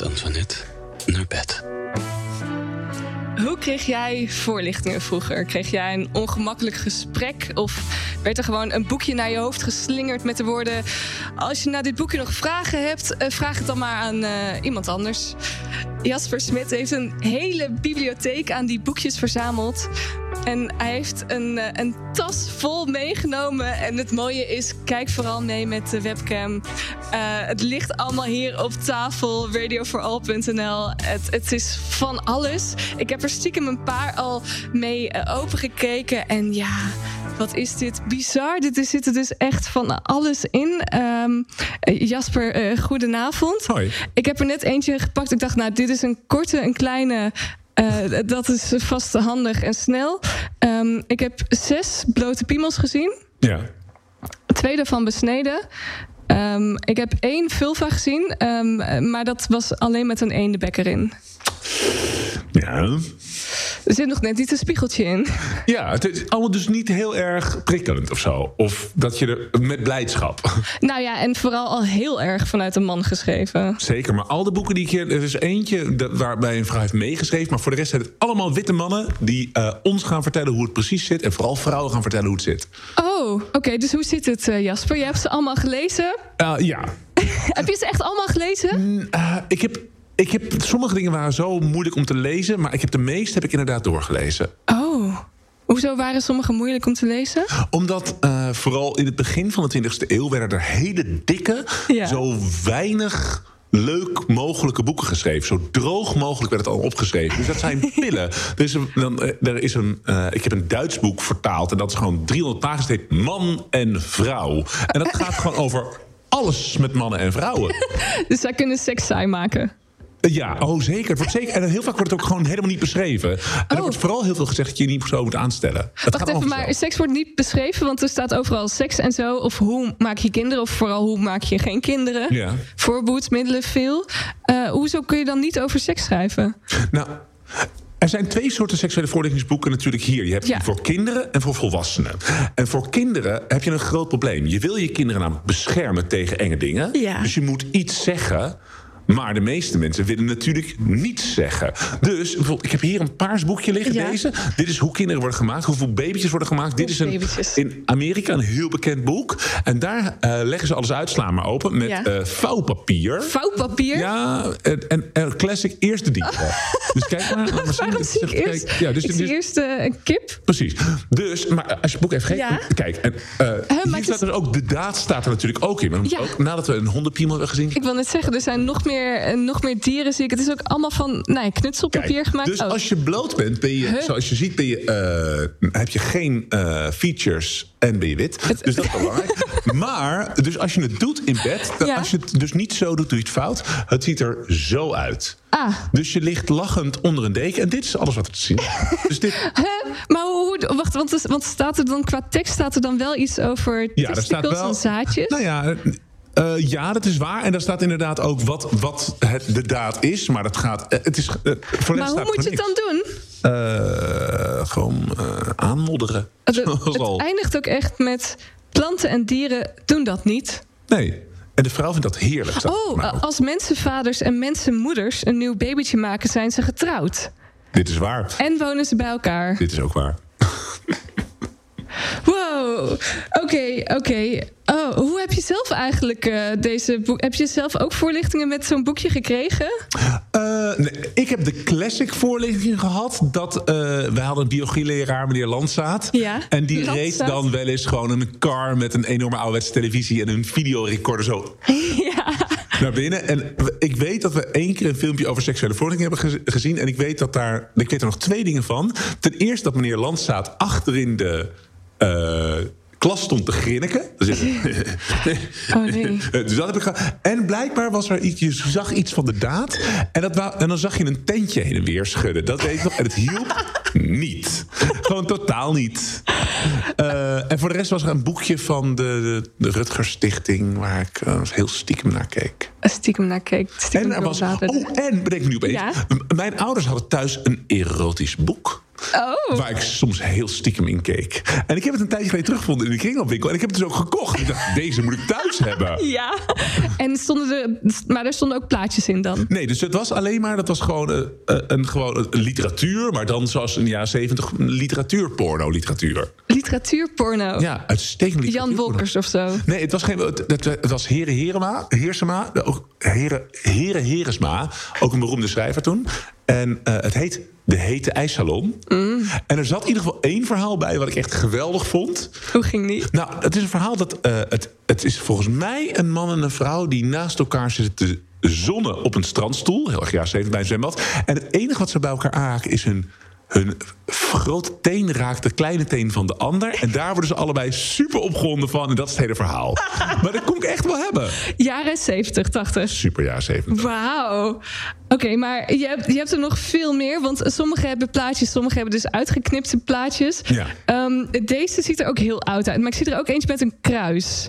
met Antoinette naar bed. Hoe kreeg jij voorlichtingen vroeger? Kreeg jij een ongemakkelijk gesprek? Of werd er gewoon een boekje naar je hoofd geslingerd met de woorden... als je na dit boekje nog vragen hebt, eh, vraag het dan maar aan uh, iemand anders. Jasper Smit heeft een hele bibliotheek aan die boekjes verzameld. En hij heeft een, uh, een tas vol meegenomen. En het mooie is, kijk vooral mee met de webcam. Uh, het ligt allemaal hier op tafel, radioforall.nl. Het, het is van alles. Ik heb er stiekem een paar al mee uh, opengekeken. En ja, wat is dit bizar. Dit zit er dus echt van alles in. Um, Jasper, goedenavond. Hoi. Ik heb er net eentje gepakt. Ik dacht, nou, dit is een korte, een kleine... Uh, dat is vast handig en snel. Um, ik heb zes blote piemels gezien. Ja. Twee daarvan besneden. Um, ik heb één vulva gezien, um, maar dat was alleen met een eendebek erin. Ja. Er zit nog net niet een spiegeltje in. Ja, het is allemaal dus niet heel erg prikkelend of zo. Of dat je er met blijdschap. Nou ja, en vooral al heel erg vanuit een man geschreven. Zeker, maar al de boeken die ik hier... Er is eentje dat, waarbij een vrouw heeft meegeschreven... maar voor de rest zijn het allemaal witte mannen... die uh, ons gaan vertellen hoe het precies zit... en vooral vrouwen gaan vertellen hoe het zit. Oh, oké. Okay, dus hoe zit het, uh, Jasper? Je hebt ze allemaal gelezen? Uh, ja. heb je ze echt allemaal gelezen? ik heb... Ik heb, sommige dingen waren zo moeilijk om te lezen, maar ik heb de meeste heb ik inderdaad doorgelezen. Oh. Hoezo waren sommige moeilijk om te lezen? Omdat uh, vooral in het begin van de 20e eeuw werden er hele dikke, ja. zo weinig leuk mogelijke boeken geschreven. Zo droog mogelijk werd het al opgeschreven. Dus dat zijn pillen. Er is een, dan, er is een, uh, ik heb een Duits boek vertaald... en dat is gewoon 300 pagina's. Het heet Man en Vrouw. En dat gaat gewoon over alles met mannen en vrouwen. dus zij kunnen seks saai maken? Ja, oh zeker. Het wordt zeker. En heel vaak wordt het ook gewoon helemaal niet beschreven. En oh. er wordt vooral heel veel gezegd dat je niet zo moet aanstellen. Dat Wacht even, maar seks wordt niet beschreven, want er staat overal seks en zo. Of hoe maak je kinderen, of vooral hoe maak je geen kinderen. Ja. Voorboedsmiddelen veel. Uh, hoezo kun je dan niet over seks schrijven? Nou. Er zijn twee soorten seksuele voorlichtingsboeken natuurlijk hier. Je hebt ja. voor kinderen en voor volwassenen. En voor kinderen heb je een groot probleem. Je wil je kinderen namelijk beschermen tegen enge dingen. Ja. Dus je moet iets zeggen maar de meeste mensen willen natuurlijk niets zeggen. Dus ik heb hier een paars boekje liggen, ja. deze. Dit is hoe kinderen worden gemaakt, hoeveel babytjes worden gemaakt. Dit is een, in Amerika een heel bekend boek. En daar uh, leggen ze alles uit, slaan maar open, met ja. uh, vouwpapier. Vouwpapier? Ja, en, en, en classic eerste diepte. dus kijk maar. maar Waarom zie ik eerst, kijk, ja, dus, ik dus, zie eerst uh, een kip? Precies. Dus, maar als je het boek even kijkt, ja. kijk. En, hier staat er ook, de daad staat er natuurlijk ook in. Ook, nadat we een hondenpiemel hebben gezien. Ik wil net zeggen, er zijn nog meer meer, nog meer dieren zie ik. Het is ook allemaal van nee, knutselpapier Kijk, gemaakt. Dus oh. als je bloot bent, ben je, huh? zoals je ziet, ben je, uh, heb je geen uh, features en ben je wit. Het, dus dat is belangrijk. maar, dus als je het doet in bed, dan, ja. als je het dus niet zo doet, doe je het fout. Het ziet er zo uit. Ah. Dus je ligt lachend onder een deken. En dit is alles wat er te zien dus dit... Huh? Maar hoe, wacht, want, want staat er dan qua tekst staat er dan wel iets over ja, er staat wel, en zaadjes? Nou ja, uh, ja, dat is waar. En daar staat inderdaad ook wat, wat het, de daad is. Maar dat gaat. Uh, het is, uh, voor maar hoe moet je het dan doen? gewoon aanmodderen. Het, het eindigt ook echt met planten en dieren doen dat niet. Nee. En de vrouw vindt dat heerlijk. Oh, als mensenvaders en mensenmoeders een nieuw babytje maken, zijn ze getrouwd. Dit is waar. En wonen ze bij elkaar. Dit is ook waar. Wow, oké, okay, oké. Okay. Oh, hoe heb je zelf eigenlijk uh, deze boek... Heb je zelf ook voorlichtingen met zo'n boekje gekregen? Uh, nee, ik heb de classic voorlichting gehad. Dat, uh, we hadden een biologieleraar, meneer Landzaat. Ja, en die Landzaat. reed dan wel eens gewoon een car... met een enorme ouderwetse televisie en een videorecorder zo... Ja. Naar binnen. En ik weet dat we één keer een filmpje over seksuele voorlichting hebben gezien. En ik weet dat daar. Ik weet er nog twee dingen van. Ten eerste dat meneer Landzaat achterin de. Uh, klas stond te grinniken. Dus, oh nee. dus dat heb ik gehad. En blijkbaar was er iets, je zag iets van de daad. En, dat en dan zag je een tentje heen en weer schudden. Dat weet ik nog. En het hielp niet. Gewoon totaal niet. Uh, en voor de rest was er een boekje van de, de, de Rutger Stichting... waar ik uh, heel stiekem naar keek. Stiekem naar keek. Stiekem en er was, oh, en bedenk me nu opeens. Ja? Mijn ouders hadden thuis een erotisch boek. Oh. Waar ik soms heel stiekem in keek. En ik heb het een tijdje geleden teruggevonden in de kringelwinkel. En ik heb het dus ook gekocht. Ik dacht, deze moet ik thuis hebben. Ja, en stonden er, maar er stonden ook plaatjes in dan? Nee, dus het was alleen maar, dat was gewoon, uh, een, gewoon een literatuur. Maar dan zoals in de jaren zeventig literatuurporno literatuur. Literatuurporno? Ja, uitstekend Jan Wolkers of zo? Nee, het was, geen, het, het was Heren Herema, Heersema, ook Heren, Heren Heresma. Ook een beroemde schrijver toen. En uh, het heet De Hete IJssalon. Mm. En er zat in ieder geval één verhaal bij wat ik echt geweldig vond. Hoe ging die? Nou, het is een verhaal dat... Uh, het, het is volgens mij een man en een vrouw die naast elkaar zitten te zonnen op een strandstoel. Heel erg jaar zeven bij een zwembad. En het enige wat ze bij elkaar aanraken is hun hun grote teen raakt de kleine teen van de ander. En daar worden ze allebei super opgewonden van. En dat is het hele verhaal. maar dat kon ik echt wel hebben. Jaren 70, 80. Super jaren 70. Wauw. Oké, maar je hebt, je hebt er nog veel meer. Want sommigen hebben plaatjes, sommigen hebben dus uitgeknipte plaatjes. Ja. Um, deze ziet er ook heel oud uit. Maar ik zie er ook eentje met een kruis.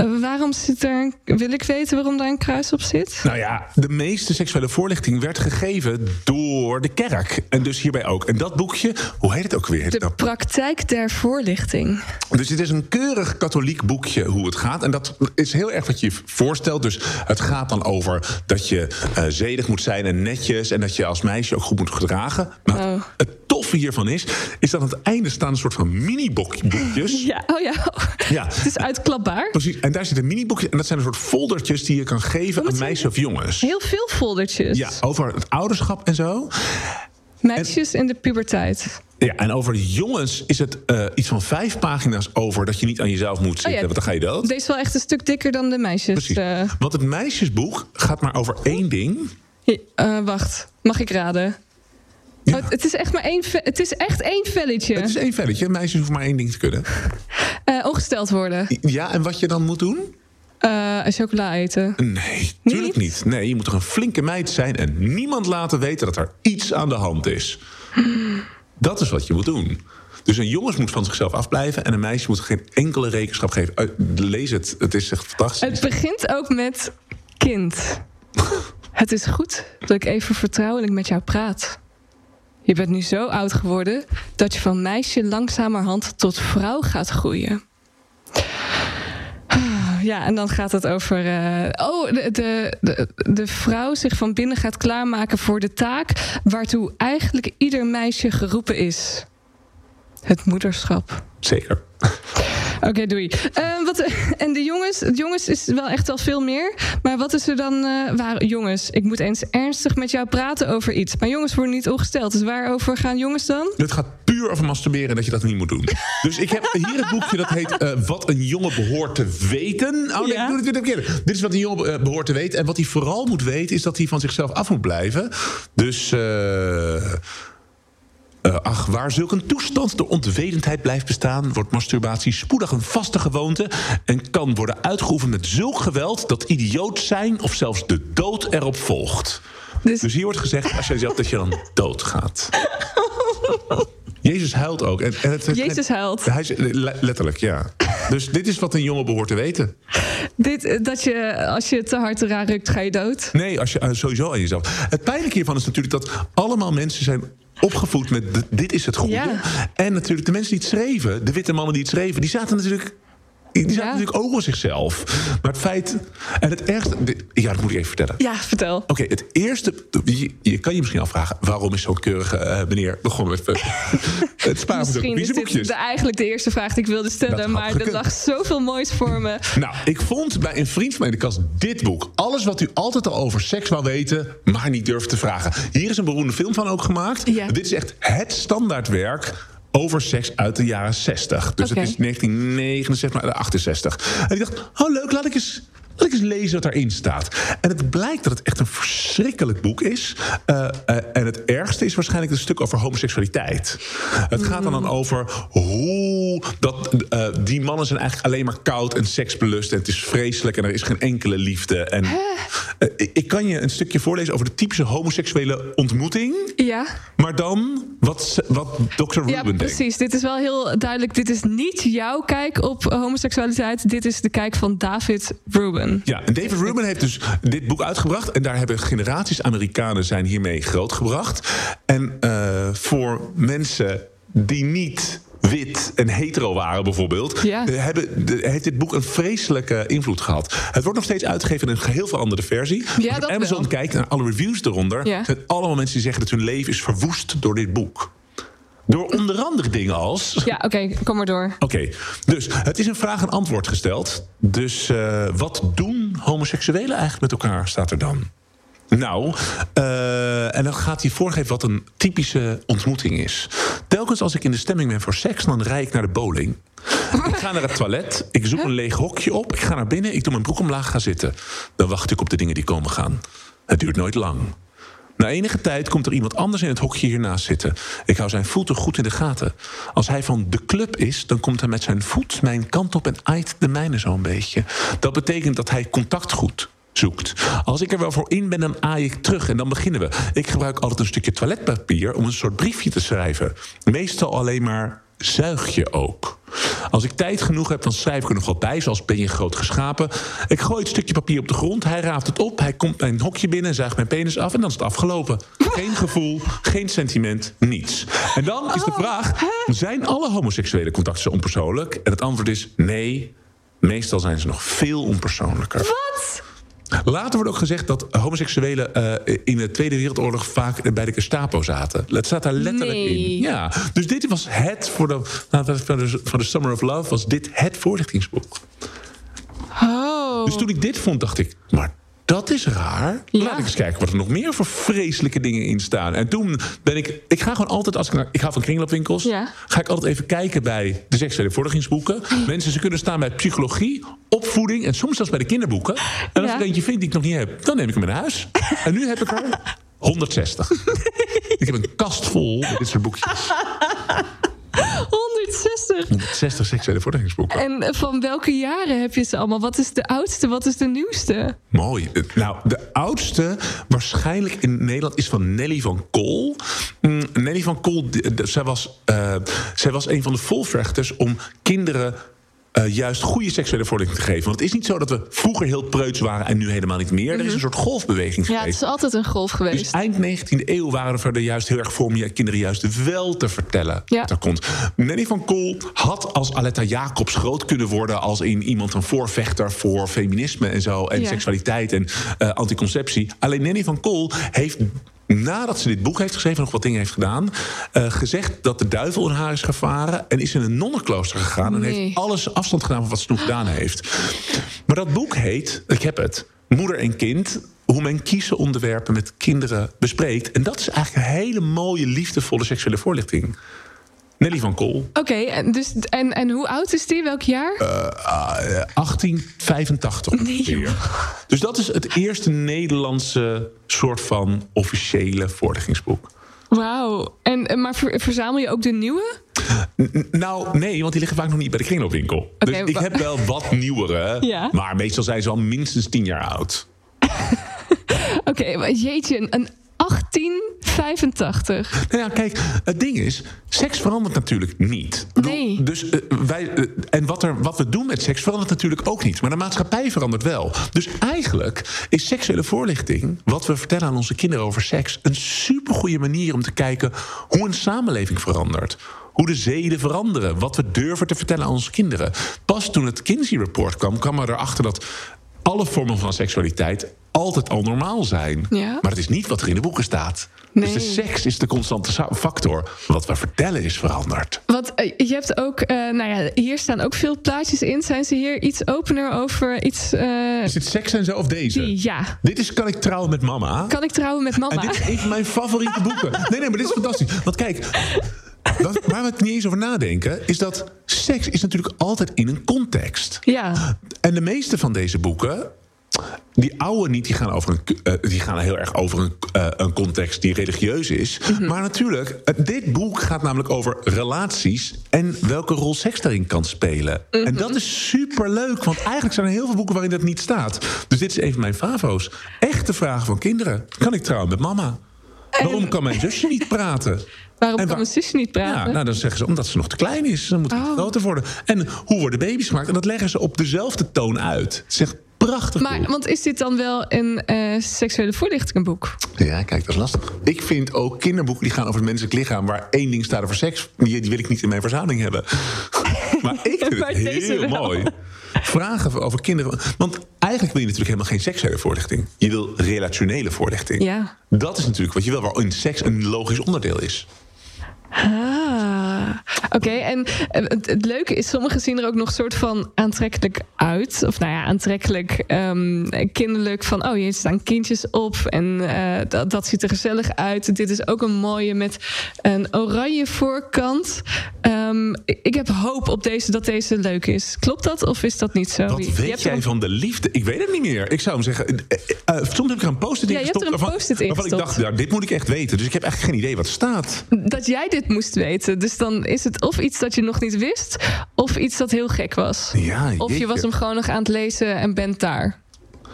Uh, waarom zit er... Wil ik weten waarom daar een kruis op zit? Nou ja, de meeste seksuele voorlichting werd gegeven door de kerk. En dus hierbij ook. En dat boekje, hoe heet het ook weer? De praktijk der voorlichting. Dus het is een keurig katholiek boekje hoe het gaat. En dat is heel erg wat je je voorstelt. Dus het gaat dan over dat je uh, zedig moet zijn en netjes. En dat je als meisje ook goed moet gedragen. Maar oh. het toffe hiervan is, is dat aan het einde staan een soort van mini-boekjes. Ja, oh ja. ja. Het is uitklapbaar. Precies. En daar zitten mini-boekjes. En dat zijn een soort foldertjes die je kan geven Oh, aan meisjes of jongens. Heel veel foldertjes. Ja, over het ouderschap en zo. Meisjes in de puberteit. Ja, en over jongens is het uh, iets van vijf pagina's over dat je niet aan jezelf moet zitten, oh ja, want dan ga je dood. Deze is wel echt een stuk dikker dan de meisjes. Precies. Uh... Want het meisjesboek gaat maar over één ding. Uh, wacht, mag ik raden? Ja. Oh, het is echt maar één. Het is echt één velletje. Het is één velletje. Meisjes hoeven maar één ding te kunnen. Uh, ongesteld worden. Ja, en wat je dan moet doen? Uh, chocola eten. Nee, natuurlijk niet? niet. Nee, je moet toch een flinke meid zijn en niemand laten weten dat er iets aan de hand is. Dat is wat je moet doen. Dus een jongens moet van zichzelf afblijven en een meisje moet geen enkele rekenschap geven. Lees het, het is echt fantastisch. Het begint ook met kind. Het is goed dat ik even vertrouwelijk met jou praat. Je bent nu zo oud geworden dat je van meisje langzamerhand tot vrouw gaat groeien. Ja, en dan gaat het over. Uh, oh, de, de, de, de, vrouw zich van binnen gaat klaarmaken voor de taak. waartoe eigenlijk ieder meisje geroepen is: het moederschap. Zeker. Oké, okay, doei. Uh, wat, en de jongens, de jongens is wel echt al veel meer. Maar wat is er dan uh, waar? Jongens, ik moet eens ernstig met jou praten over iets. Maar jongens worden niet ongesteld. Dus waarover gaan jongens dan? Het gaat puur over masturberen dat je dat niet moet doen. Dus ik heb hier het boekje dat heet uh, Wat een jongen behoort te weten. Oh nee, ja. doe het weer een keer. Dit is wat een jongen behoort te weten. En wat hij vooral moet weten is dat hij van zichzelf af moet blijven. Dus... Uh, ach, waar zulk een toestand door ontwetendheid blijft bestaan, wordt masturbatie spoedig een vaste gewoonte en kan worden uitgeoefend met zulk geweld dat idioot zijn of zelfs de dood erop volgt. Dus, dus hier wordt gezegd, als jij zelf dat je dan doodgaat. Jezus huilt ook. En, en het, Jezus huilt. Hij letterlijk, ja. Dus dit is wat een jongen behoort te weten. Dit, dat je, als je te hard eraan rukt, ga je dood? Nee, als je uh, sowieso aan jezelf. Het pijnlijke hiervan is natuurlijk dat allemaal mensen zijn opgevoed met dit is het goede. Ja. En natuurlijk de mensen die het schreven, de witte mannen die het schreven, die zaten natuurlijk. Die zaten Ja. natuurlijk ook op zichzelf. Maar het feit. En het ergste. Ja, dat moet ik even vertellen. Ja, vertel. Oké, het eerste. Je, je kan je misschien afvragen. waarom is zo'n keurige eh, meneer begonnen met. het sparen van de, eigenlijk de eerste vraag die ik wilde Dat stellen. Maar er gekund. lag zoveel moois voor me. Nou, ik vond bij een vriend van mij in de kast dit boek. Alles wat u altijd al over seks wou weten, maar niet durft te vragen. Hier is een beroemde film van ook gemaakt. Ja. Dit is echt het standaardwerk over seks uit de jaren 60. Dus het is 1969, maar 68. En ik dacht, oh leuk, laat ik eens... Laat ik eens lezen wat daarin staat. En het blijkt dat het echt een verschrikkelijk boek is. Eh, eh, en het ergste is waarschijnlijk het stuk over homoseksualiteit. Het gaat dan, dan over hoe dat, eh, die mannen zijn eigenlijk alleen maar koud en seksbelust. En het is vreselijk en er is geen enkele liefde. En, ik kan je een stukje voorlezen over de typische homoseksuele ontmoeting. Ja. Maar dan wat, wat Dr. Ruben ja, denkt. precies. Dit is wel heel duidelijk. Dit is niet jouw kijk op homoseksualiteit. Dit is de kijk van David Ja, en David Ruben heeft dus dit boek uitgebracht. En daar hebben generaties Amerikanen zijn hiermee grootgebracht. En uh, voor mensen die niet wit en hetero waren bijvoorbeeld... Ja. eh, Hebben, de- heeft dit boek een vreselijke invloed gehad. Het wordt nog steeds uitgegeven in een geheel veranderde versie. Ja, Als je op Amazon wel. kijkt naar alle reviews eronder... Ja. zijn allemaal mensen die zeggen dat hun leven is verwoest door dit boek. Door onder andere dingen als... Ja, oké, kom maar door. Oké, dus het is een vraag en antwoord gesteld. Dus eh, wat doen homoseksuelen eigenlijk met elkaar, staat er dan? Nou, eh, en dan gaat hij voorgeven wat een typische ontmoeting is. Telkens als ik in de stemming ben voor seks, dan rijd ik naar de bowling. Ik ga naar het toilet, ik zoek een leeg hokje op, ik ga naar binnen, ik doe mijn broek omlaag, ga zitten. Dan wacht ik op de dingen die komen gaan. Het duurt nooit lang. Na enige tijd komt er iemand anders in het hokje hiernaast zitten. Ik hou zijn voeten goed in de gaten. Als hij van de club is, dan komt hij met zijn voet mijn kant op en aait de mijne zo'n beetje. Dat betekent dat hij contact goed zoekt. Als ik er wel voor in ben, dan aai ik terug en dan beginnen we. Ik gebruik altijd een stukje toiletpapier om een soort briefje te schrijven. Meestal alleen maar zuig je ook. Als ik tijd genoeg heb, dan schrijf ik er nog wat bij, zoals ben je groot geschapen. Ik gooi het stukje papier op de grond, hij raapt het op, hij komt mijn hokje binnen, zuigt mijn penis af en dan is het afgelopen. Geen gevoel, geen sentiment, niets. En dan is de vraag: zijn alle homoseksuele contacten zo onpersoonlijk? En het antwoord is nee. Meestal zijn ze nog veel onpersoonlijker. Wat? Later wordt ook gezegd dat homoseksuelen eh, in de Tweede Wereldoorlog vaak bij de Gestapo zaten. Het staat daar letterlijk Nee. in. Ja, dus dit was het voor de, voor de Summer of Love was dit het voorlichtingsboek. Oh. Dus toen ik dit vond, dacht ik, maar dat is raar. Ja. Laat ik eens kijken wat er nog meer voor vreselijke dingen in staan. En toen ben ik, ik ga gewoon altijd als ik naar, ik ga van kringloopwinkels, Ja. ga ik altijd even kijken bij de seksuele vorderingsboeken. Mensen, ze kunnen staan bij psychologie, opvoeding en soms zelfs bij de kinderboeken. En als Ja. ik er eentje vind die ik nog niet heb, dan neem ik hem naar huis. En nu heb ik er 160. ik heb een kast vol met dit soort boekjes. 160. 160 seksuele vorderingsboeken. En van welke jaren heb je ze allemaal? Wat is de oudste? Wat is de nieuwste? Mooi. Nou, de oudste waarschijnlijk in Nederland is van Nelly van Kool. Mm, Nelly van Kool, zij was, eh, zij was een van de volvechters om kinderen eh, juist goede seksuele vordering te geven. Want het is niet zo dat we vroeger heel preuts waren en nu helemaal niet meer. Er is een soort golfbeweging Ja, het geweest. is altijd een golf Dus geweest. eind 19e eeuw waren we er juist heel erg voor om je kinderen juist wel te vertellen Ja. wat er komt. Nelly van Kool had als Aletta Jacobs groot kunnen worden als in iemand een voorvechter voor feminisme en zo en Ja. seksualiteit en eh, anticonceptie. Alleen Nelly van Kool heeft nadat ze dit boek heeft geschreven, nog wat dingen heeft gedaan, eh, gezegd dat de duivel in haar is gevaren en is in een nonnenklooster gegaan en heeft alles afstand gedaan van wat ze toen gedaan heeft. Maar dat boek heet, ik heb het, Moeder en Kind. Hoe men kieze onderwerpen met kinderen bespreekt. En dat is eigenlijk een hele mooie, liefdevolle seksuele voorlichting. Nelly van Kool, Oké, en, dus, en, en hoe oud is die? Welk jaar? Eh, ah, eh, 1885 ongeveer. Dus dat is het eerste Nederlandse soort van officiële voorlichtingsboek. Wauw. En, maar ver- verzamel je ook de nieuwe? N- Nou, nee, want die liggen vaak nog niet bij de kringloopwinkel. Oké, dus ik heb wel wat nieuwere. Ja. Maar meestal zijn ze al minstens tien jaar oud. Oké, jeetje, een- een 1885. Nou ja, kijk, het ding is, seks verandert natuurlijk niet. Nee. Dus eh, wij, eh, en wat, er, wat we doen met seks verandert natuurlijk ook niet. Maar de maatschappij verandert wel. Dus eigenlijk is seksuele voorlichting, wat we vertellen aan onze kinderen over seks, een supergoeie manier om te kijken hoe een samenleving verandert. Hoe de zeden veranderen. Wat we durven te vertellen aan onze kinderen. Pas toen het Kinsey Report kwam, kwam er erachter dat alle vormen van seksualiteit altijd al normaal zijn. Ja. Maar het is niet wat er in de boeken staat. Dus de seks is de constante factor. Wat we vertellen is veranderd. Want eh, je hebt ook, eh, nou ja, hier staan ook veel plaatjes in. Zijn ze hier iets opener over iets... eh, Is het seks en zo of deze? die, ja. Dit is Kan ik trouwen met mama? Kan ik trouwen met En mama? dit is een van mijn favoriete boeken. Nee, nee, maar dit is fantastisch. Want kijk, wat- waar we het niet eens over nadenken... is dat seks is natuurlijk altijd in een context. Ja. En de meeste van deze boeken die oude niet, die gaan, over een, uh, die gaan heel erg over een, uh, een context die religieus is. Mm -hmm. Maar natuurlijk, dit boek gaat namelijk over relaties en welke rol seks daarin kan spelen. Mm -hmm. En dat is super leuk, want eigenlijk zijn er heel veel boeken waarin dat niet staat. Dus dit is even mijn favo's. Echte vragen van kinderen. Kan ik trouwen met mama? Waarom kan mijn zusje niet praten? Waarom kan mijn zusje niet praten? Ja, nou, dan zeggen ze omdat ze nog te klein is. Dan moet het oh. groter worden. En hoe worden baby's gemaakt? En dat leggen ze op dezelfde toon uit. Echt prachtig. Maar, boek. want is dit dan wel een uh, seksuele voorlichtingboek? Ja, kijk, dat is lastig. Ik vind ook kinderboeken die gaan over het menselijk lichaam... waar één ding staat over seks, die, die wil ik niet in mijn verzameling hebben. maar ik vind het heel mooi. Vragen over kinderen. Want eigenlijk wil je natuurlijk helemaal geen seksuele voorlichting. Je wil relationele voorlichting. Ja. Dat is natuurlijk wat je wil, waarin seks een logisch onderdeel is. Ah, oké. Okay. En het, het, leuke is, sommigen zien er ook nog soort van aantrekkelijk uit. Of nou ja, aantrekkelijk um, kinderlijk. Van, oh, hier staan kindjes op en uh, dat, dat ziet er gezellig uit. Dit is ook een mooie met een oranje voorkant. Um, ik heb hoop op deze, dat deze leuk is. Klopt dat of is dat niet zo? Wat je, weet jij van de liefde? Ik weet het niet meer. Ik zou hem zeggen... Uh, uh, soms heb ik er een post-it in ja, gestopt. Waarvan, waarvan ik dacht, nou, dit moet ik echt weten. Dus ik heb eigenlijk geen idee wat er staat. Dat jij dit moest weten. Dus dan is het of iets dat je nog niet wist, of iets dat heel gek was. Ja, of je was hem gewoon nog aan het lezen en bent daar.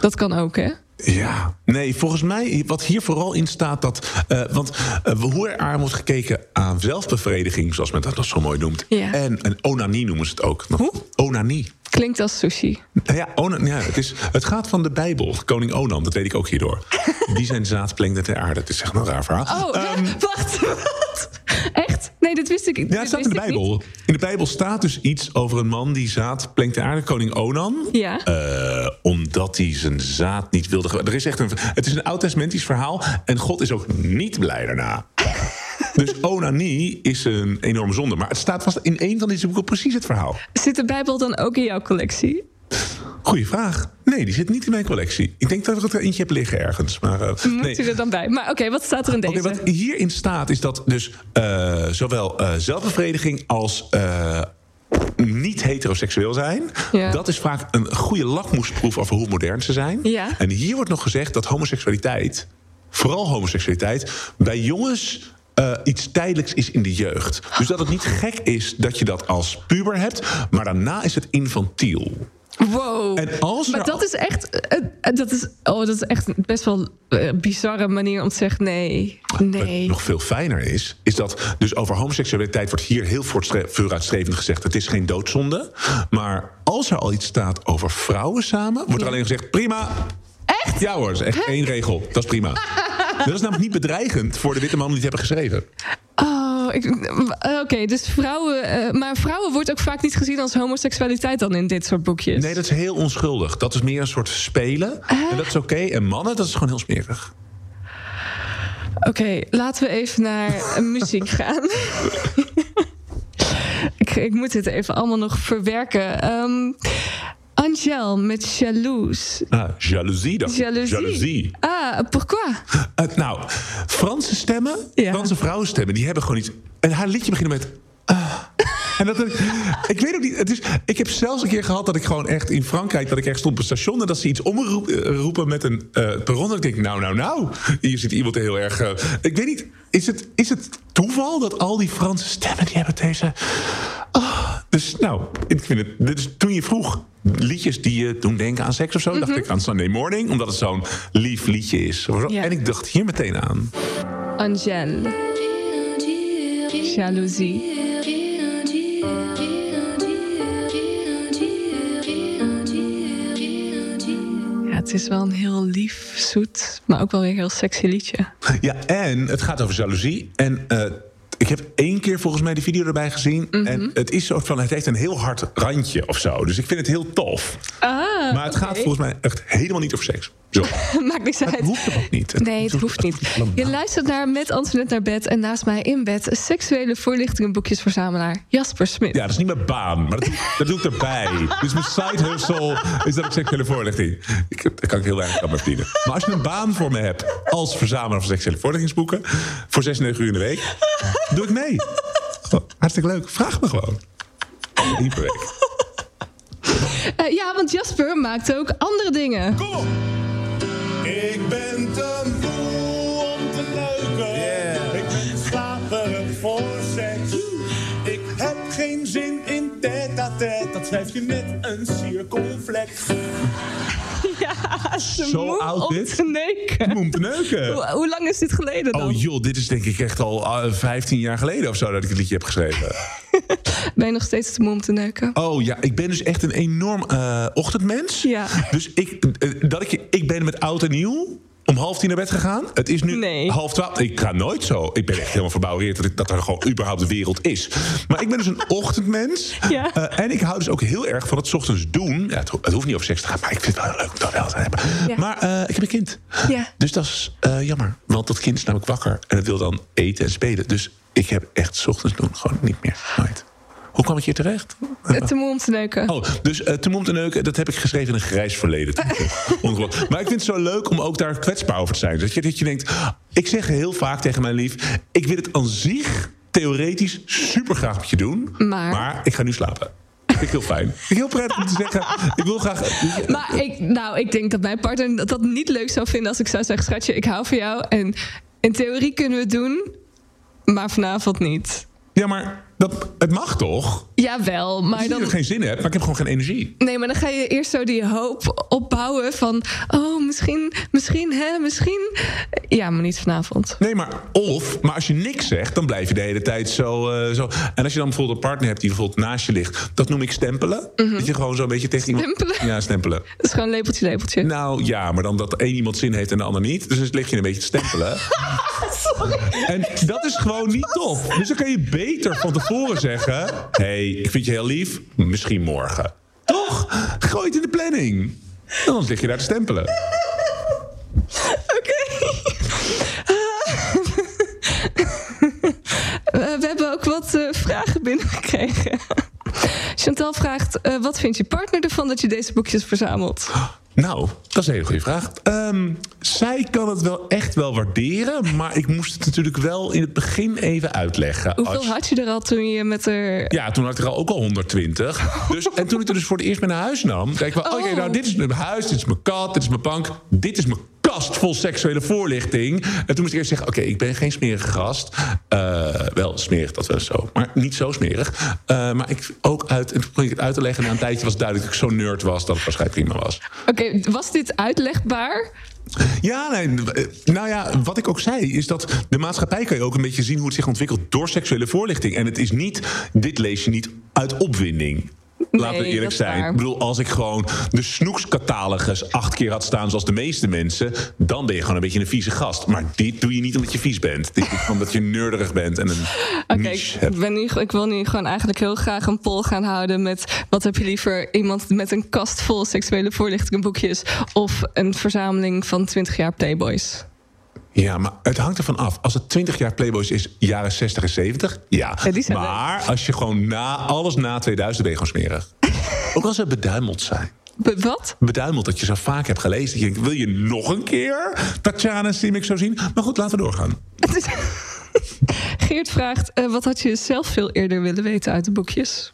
Dat kan ook, hè? Ja, nee, volgens mij, wat hier vooral in staat, dat. Uh, want uh, hoe er aan wordt gekeken aan zelfbevrediging, zoals men dat nog zo mooi noemt. Ja. En een onanie noemen ze het ook. Hoe? Onanie. Klinkt als sushi. Ja, onan, ja het, is, het gaat van de Bijbel. Koning Onan, dat weet ik ook hierdoor. Die zijn zaad plengde ter aarde. Het is echt een raar verhaal. Oh, um, wacht. Echt? Nee, dat wist ik Ja, het staat in de Bijbel. Niet. In de Bijbel staat dus iets over een man die zaad plengt ter aarde, koning Onan. Ja. Uh, omdat hij zijn zaad niet wilde. Er is echt een, het is een oud-testamentisch verhaal. En God is ook niet blij daarna. Dus onanie is een enorme zonde. Maar het staat vast in een van deze boeken precies het verhaal. Zit de Bijbel dan ook in jouw collectie? Goeie vraag. Nee, die zit niet in mijn collectie. Ik denk dat ik er eentje heb liggen ergens. Maar, uh, Moet nee. u er dan bij? Maar oké, okay, wat staat er in deze? Okay, wat hierin staat is dat dus uh, zowel uh, zelfbevrediging als niet heteroseksueel zijn. Ja. Dat is vaak een goede lakmoesproef over hoe modern ze zijn. Ja. En hier wordt nog gezegd dat homoseksualiteit, vooral homoseksualiteit, bij jongens uh, iets tijdelijks is in de jeugd. Dus dat het niet gek is dat je dat als puber hebt, maar daarna is het infantiel. Wow. En als maar dat is echt. Uh, dat, is, oh, dat is echt best wel een bizarre manier om te zeggen: nee. nee. Wat nog veel fijner is, is dat. Dus over homoseksualiteit wordt hier heel vooruitstrevend gezegd: het is geen doodzonde. Maar als er al iets staat over vrouwen samen, wordt er alleen gezegd: prima. Echt? Ja hoor, dat is echt één regel. Dat is prima. dat is namelijk niet bedreigend voor de witte mannen die het hebben geschreven. Oh, oké, okay, dus vrouwen. Uh, maar vrouwen wordt ook vaak niet gezien als homoseksualiteit dan in dit soort boekjes. Nee, dat is heel onschuldig. Dat is meer een soort spelen. Uh? En dat is oké. Okay. En mannen, dat is gewoon heel smerig. Oké, okay, laten we even naar muziek gaan. ik, ik, moet dit even allemaal nog verwerken. Um, Angel met Jalouse. Ah, jaloezie dan. Jaloezie. jaloezie. Ah, pourquoi? Uh, nou, Franse stemmen, ja. Franse vrouwenstemmen, die hebben gewoon iets... En haar liedje begint met... Uh. En dat, ik weet ook niet. Het is, ik heb zelfs een keer gehad dat ik gewoon echt in Frankrijk... dat ik echt stond op een station en dat ze iets omroepen met een uh, perron. En ik denk, nou, nou, nou. Hier zit iemand heel erg... Uh, ik weet niet, is het, is het toeval dat al die Franse stemmen... die hebben deze... Oh, dus nou, ik vind het... Dus toen je vroeg liedjes die je doen denken aan seks of zo... Mm -hmm. dacht ik aan Sunday Morning, omdat het zo'n lief liedje is. Ja. En ik dacht hier meteen aan. Angel. Jaloezie. het is wel een heel lief, zoet, maar ook wel weer heel sexy liedje. Ja, en het gaat over jaloezie. En uh, ik heb één keer volgens mij die video erbij gezien. Mhm. En het is soort van, het heeft een heel hard randje of zo. Dus ik vind het heel tof. Ah, maar het okay. gaat volgens mij echt helemaal niet over seks. Zo. Maakt niks uit. Het hoeft er ook niet. Het nee, het hoeft niet. Je luistert naar Met Antoinette naar bed en naast mij in bed... seksuele voorlichtingenboekjesverzamelaar Jasper Smit. Ja, dat is niet mijn baan, maar dat, dat doe ik erbij. dus mijn side hustle is dat ik seksuele voorlichting. Ik, daar kan ik heel weinig aan verdienen. Maar als je een baan voor me hebt als verzamelaar van seksuele voorlichtingsboeken... voor 96 uur in de week, doe ik mee. Oh, hartstikke leuk. Vraag me gewoon. Uh, ja, want Jasper maakt ook andere dingen. Kom op! Ik ben te Dat schrijf je met een cirkelvlek. Ja, Zo oud om dit? te neuken. Om te neuken. Hoe, hoe lang is dit geleden dan? Oh joh, dit is denk ik echt al uh, 15 jaar geleden of zo dat ik het liedje heb geschreven. Ben je nog steeds te moe om te neuken? Oh ja, ik ben dus echt een enorm uh, ochtendmens. Ja. Dus ik, uh, dat ik, ik ben met oud en nieuw om half tien naar bed gegaan. Het is nu nee. half twaalf. Ik ga nooit zo. Ik ben echt helemaal verbouwereerd dat, ik, dat er gewoon überhaupt de wereld is. Maar ik ben dus een ochtendmens. Ja. Uh, en ik hou dus ook heel erg van het ochtends doen. Ja, het, het, hoeft niet over seks te gaan, maar ik vind het wel leuk om dat wel te hebben. Ja. Maar uh, ik heb een kind. Ja. Dus dat is uh, jammer. Want dat kind is namelijk wakker. En het wil dan eten en spelen. Dus ik heb echt ochtends doen gewoon niet meer. Nooit. Hoe kwam ik hier terecht? Te moe om te neuken. Oh, dus uh, te moe om te neuken, dat heb ik geschreven in een grijs verleden. maar ik vind het zo leuk om ook daar kwetsbaar over te zijn. Dat je, dat je denkt, ik zeg heel vaak tegen mijn lief... ik wil het aan zich theoretisch super graag met je doen... Maar, maar ik ga nu slapen. Ik heel fijn. Heel prettig om te zeggen. Ik wil graag. Maar ik, nou, ik denk dat mijn partner dat, dat niet leuk zou vinden als ik zou zeggen: Schatje, ik hou van jou. En in theorie kunnen we het doen, maar vanavond niet. Ja, maar dat, het mag toch? Jawel, maar Als dan... je er geen zin hebt, maar ik heb gewoon geen energie. Nee, maar dan ga je eerst zo die hoop opbouwen van... oh, misschien, misschien, hè, misschien... Ja, maar niet vanavond. Nee, maar of... Maar als je niks zegt, dan blijf je de hele tijd zo... Uh, zo. En als je dan bijvoorbeeld een partner hebt die bijvoorbeeld naast je ligt... dat noem ik stempelen. Mm -hmm. Dat je gewoon zo'n beetje tegen iemand... Stempelen? Ja, stempelen. Dat is gewoon lepeltje, lepeltje. Nou, ja, maar dan dat één iemand zin heeft en de ander niet. Dus dan lig je een beetje te stempelen. Sorry. En dat is gewoon niet tof. Dus dan kan je beter van tevoren zeggen... hé, hey, ik vind je heel lief, misschien morgen. Toch? Gooi het in de planning. Dan lig je daar te stempelen. Oké. Uh, we hebben ook wat uh, vragen binnengekregen. Chantal vraagt: uh, wat vindt je partner ervan dat je deze boekjes verzamelt? Nou, dat is een hele goede vraag. Um, zij kan het wel echt wel waarderen, maar ik moest het natuurlijk wel in het begin even uitleggen. Hoeveel als... had je er al toen je met haar. Ja, toen had ik er al ook al 120. Dus, en toen ik er dus voor het eerst mee naar huis nam, dacht ik wel: oké, okay, nou, dit is mijn huis, dit is mijn kat, dit is mijn bank, dit is mijn kast vol seksuele voorlichting. En toen moest ik eerst zeggen: oké, okay, ik ben geen smerige gast. Uh, wel smerig, dat wel zo, maar niet zo smerig. Uh, maar ik ook uit, en toen probeerde ik het uit te leggen. En na een tijdje was het duidelijk dat ik zo nerd was dat het waarschijnlijk prima was. Oké, okay, was dit uitlegbaar? Ja, nee, nou ja, wat ik ook zei, is dat de maatschappij kan je ook een beetje zien hoe het zich ontwikkelt door seksuele voorlichting. En het is niet, dit lees je niet uit opwinding. Laten we eerlijk zijn. Ik bedoel, als ik gewoon de snoekscatalogus acht keer had staan zoals de meeste mensen, dan ben je gewoon een beetje een vieze gast. Maar dit doe je niet omdat je vies bent. Dit is omdat je nerdig bent en een Oké, ik, hebt. ben nu, ik wil nu gewoon eigenlijk heel graag een poll gaan houden met wat heb je liever iemand met een kast vol seksuele voorlichtingboekjes of een verzameling van 20 jaar Playboys? Ja, maar het hangt ervan af. Als het 20 jaar Playboys is, jaren 60 en 70, ja. Maar als je gewoon na alles na 2000 ben je gewoon smerig. Ook als ze beduimeld zijn. Be- wat? Beduimeld dat je zo vaak hebt gelezen. Dat je denkt, wil je nog een keer Tatjana Simic zo zien? Maar goed, laten we doorgaan. Geert vraagt, eh, wat had je zelf veel eerder willen weten uit de boekjes?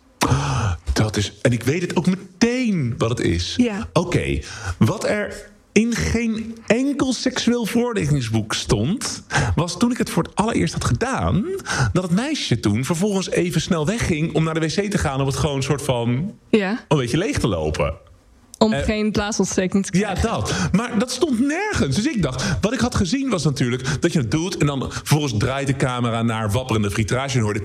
Dat is, en ik weet het ook meteen wat het is. Ja. Oké, wat er in geen enkel seksueel voorlichtingsboek stond... was toen ik het voor het allereerst had gedaan... dat het meisje toen vervolgens even snel wegging... om naar de wc te gaan om het gewoon een soort van... Ja, een beetje leeg te lopen. Om Eh, geen blaasontsteking te Ja, krijgen. dat. Maar dat stond nergens. Dus ik dacht, wat ik had gezien was natuurlijk dat je het doet... en dan vervolgens draait de camera naar wapperende fritrage... en hoorde.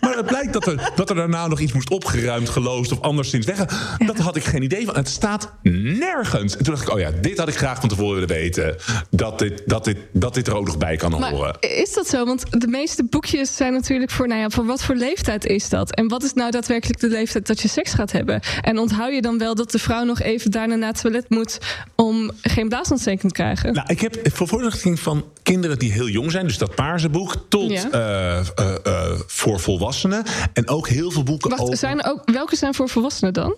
Maar het blijkt dat er, dat er daarna nog iets moest opgeruimd, geloosd... of anderszins weg. Dat had ik geen idee van. Het staat nergens. En toen dacht ik, oh ja, dit had ik graag van tevoren willen weten. Dat dit, dat dit, dat dit er ook nog bij kan horen. Maar is dat zo? Want de meeste boekjes zijn natuurlijk voor, nou ja, voor wat voor leeftijd is dat? En wat is nou daadwerkelijk de leeftijd dat je seks gaat hebben? Hebben. En onthoud je dan wel dat de vrouw nog even daarna naar het toilet moet om geen blaasontsteking te krijgen? Nou, ik heb voor voorlichting van kinderen die heel jong zijn, dus dat paarse boek, tot Ja. eh, eh, eh, voor volwassenen. En ook heel veel boeken Wacht, over. zijn er ook, welke zijn voor volwassenen dan?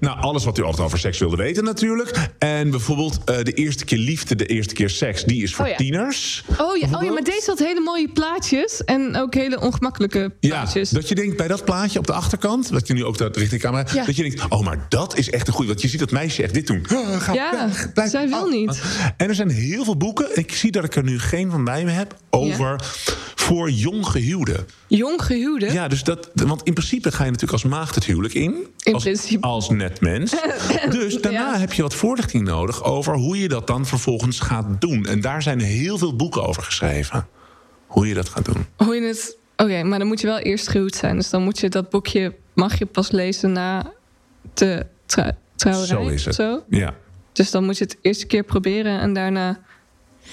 Nou, alles wat u altijd over seks wilde weten, natuurlijk. En bijvoorbeeld de eerste keer liefde, de eerste keer seks, die is voor Oh ja. tieners. Oh ja, oh ja, maar deze had hele mooie plaatjes en ook hele ongemakkelijke Ja, plaatjes. dat je denkt bij dat plaatje op de achterkant, wat je nu ook dat richting camera, Ja. dat je denkt, oh, maar dat is echt een goede. Want je ziet dat meisje echt dit doen. Ah, ga Ja, weg, blijf zij wil af. niet. En er zijn heel veel boeken. Ik zie dat ik er nu geen van bij me heb over voor jong gehuwden. Jong gehuwde. Ja, dus dat, want in principe ga je natuurlijk als maagd het huwelijk in. In als, principe. als net mens. dus daarna Ja. heb je wat voorlichting nodig over hoe je dat dan vervolgens gaat doen. En daar zijn heel veel boeken over geschreven. Hoe je dat gaat doen. Hoe je het. Oké, maar dan moet je wel eerst gehuwd zijn. Dus dan moet je dat boekje. Mag je pas lezen na de trou- trouwerij. Zo is het. Zo. Ja. Dus dan moet je het eerste keer proberen en daarna.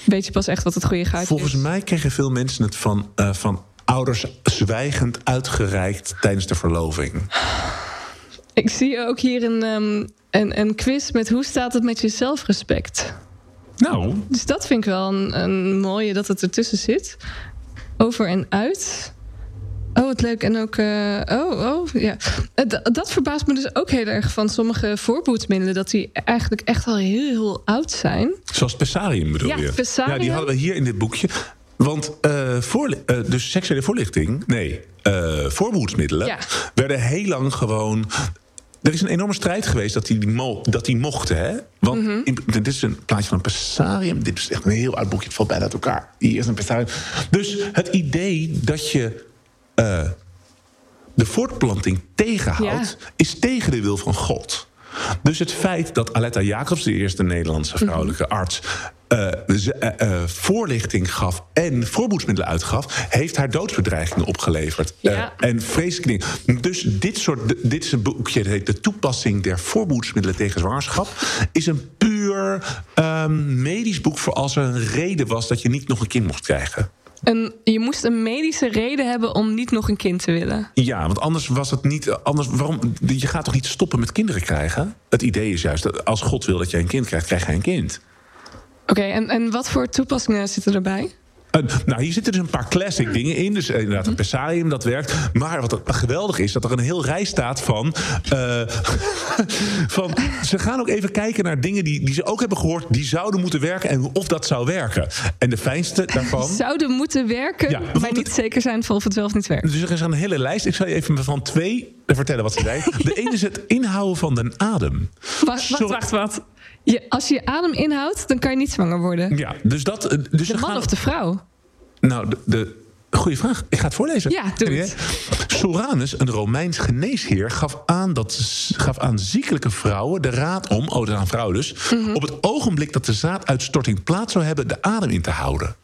weet je pas echt wat het goede gaatje Volgens is. mij kregen veel mensen het van, eh, van ouders zwijgend uitgereikt tijdens de verloving. Ik zie ook hier een, een, een quiz met hoe staat het met je zelfrespect. Nou, Dus dat vind ik wel een, een mooie dat het ertussen zit. Over en uit. Oh, wat leuk. En ook. eh, oh, oh, ja. Eh, d- dat verbaast me dus ook heel erg van sommige voorboedsmiddelen. Dat die eigenlijk echt al heel, heel oud zijn. zoals Pessarium bedoel Ja, je? Pessarium. Ja, die hadden we hier in dit boekje. Want eh, eh, dus seksuele voorlichting, nee, voorbehoedsmiddelen... Ja. werden heel lang gewoon... Er is een enorme strijd geweest dat die, mo- dat die mochten, hè? Want Mhm. in- dit is een plaatje van een Pessarium. Dit is echt een heel oud boekje, het valt bijna uit elkaar. Hier is een Pessarium. Dus het idee dat je eh, de voortplanting tegenhoudt... Ja. is tegen de wil van God. Dus het feit dat Aletta Jacobs, de eerste Nederlandse Mhm. vrouwelijke arts... eh, ze- eh, voorlichting gaf en voorboedsmiddelen uitgaf... heeft haar doodsbedreigingen opgeleverd. Ja. En vreselijke dingen. Dus dit, soort, dit is een boekje, dat heet De toepassing der voorboedsmiddelen tegen zwangerschap... is een puur ehm, medisch boek voor als er een reden was... dat je niet nog een kind mocht krijgen. Je moest een medische reden hebben om niet nog een kind te willen. Ja, want anders was het niet. Anders, waarom, je gaat toch niet stoppen met kinderen krijgen? Het idee is juist dat als God wil dat jij een kind krijgt, krijg jij een kind. Oké, en, en wat voor toepassingen zitten erbij? Eh, nou, hier zitten dus een paar classic dingen in. Dus inderdaad, een Pessarium, dat werkt. Maar wat geweldig is, dat er een heel rij staat van... eh, van ze gaan ook even kijken naar dingen die, die ze ook hebben gehoord... die zouden moeten werken en of dat zou werken. En de fijnste daarvan... Zouden moeten werken, Ja, maar niet zeker zijn of het wel of niet werkt. Dus er is een hele lijst. Ik zal je even van twee vertellen wat ze zei. De ene is het inhouden van de adem. Wacht, wacht, wacht. wacht. Je, als je je adem inhoudt, dan kan je niet zwanger worden. Ja, dus dat... eh, Dus De man gaan, of de vrouw? Nou, de, de goede vraag. Ik ga het voorlezen. Ja, doe het. Soranus, een Romeins geneesheer, gaf aan, dat, gaf aan ziekelijke vrouwen de raad om, oh, dat aan vrouwen dus, Mhm. op het ogenblik dat de zaaduitstorting plaats zou hebben, de adem in te houden.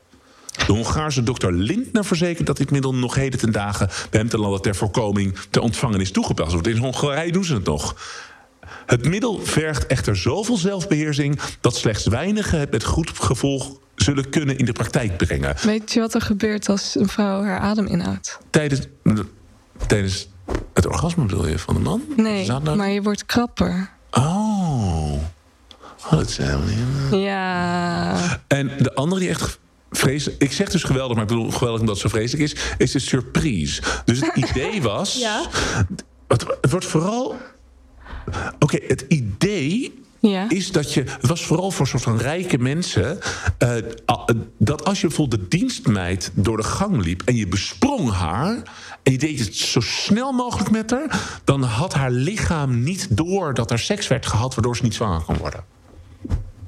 De Hongaarse dokter Lindner verzekert dat dit middel nog heden ten dagen bij hem te landen ter voorkoming te ontvangen is toegepast. Want in Hongarije doen ze het nog. Het middel vergt echter zoveel zelfbeheersing dat slechts weinigen het met goed gevolg zullen kunnen in de praktijk brengen. Weet je wat er gebeurt als een vrouw haar adem inhoudt? Tijdens, tijdens het orgasme bedoel je van de man? Nee, maar je wordt krapper. Oh. oh dat is helemaal niet... Ja. En de andere die echt vreselijk... Ik zeg dus geweldig, maar ik bedoel geweldig omdat het zo vreselijk is... is de surprise. Dus het idee was... Ja. Het, het wordt vooral... Oké, het idee Ja. is dat je. Het was vooral voor soort van rijke mensen. eh, a- dat als je bijvoorbeeld de dienstmeid door de gang liep. en je besprong haar. en je deed het zo snel mogelijk met haar. dan had haar lichaam niet door dat er seks werd gehad. waardoor ze niet zwanger kon worden.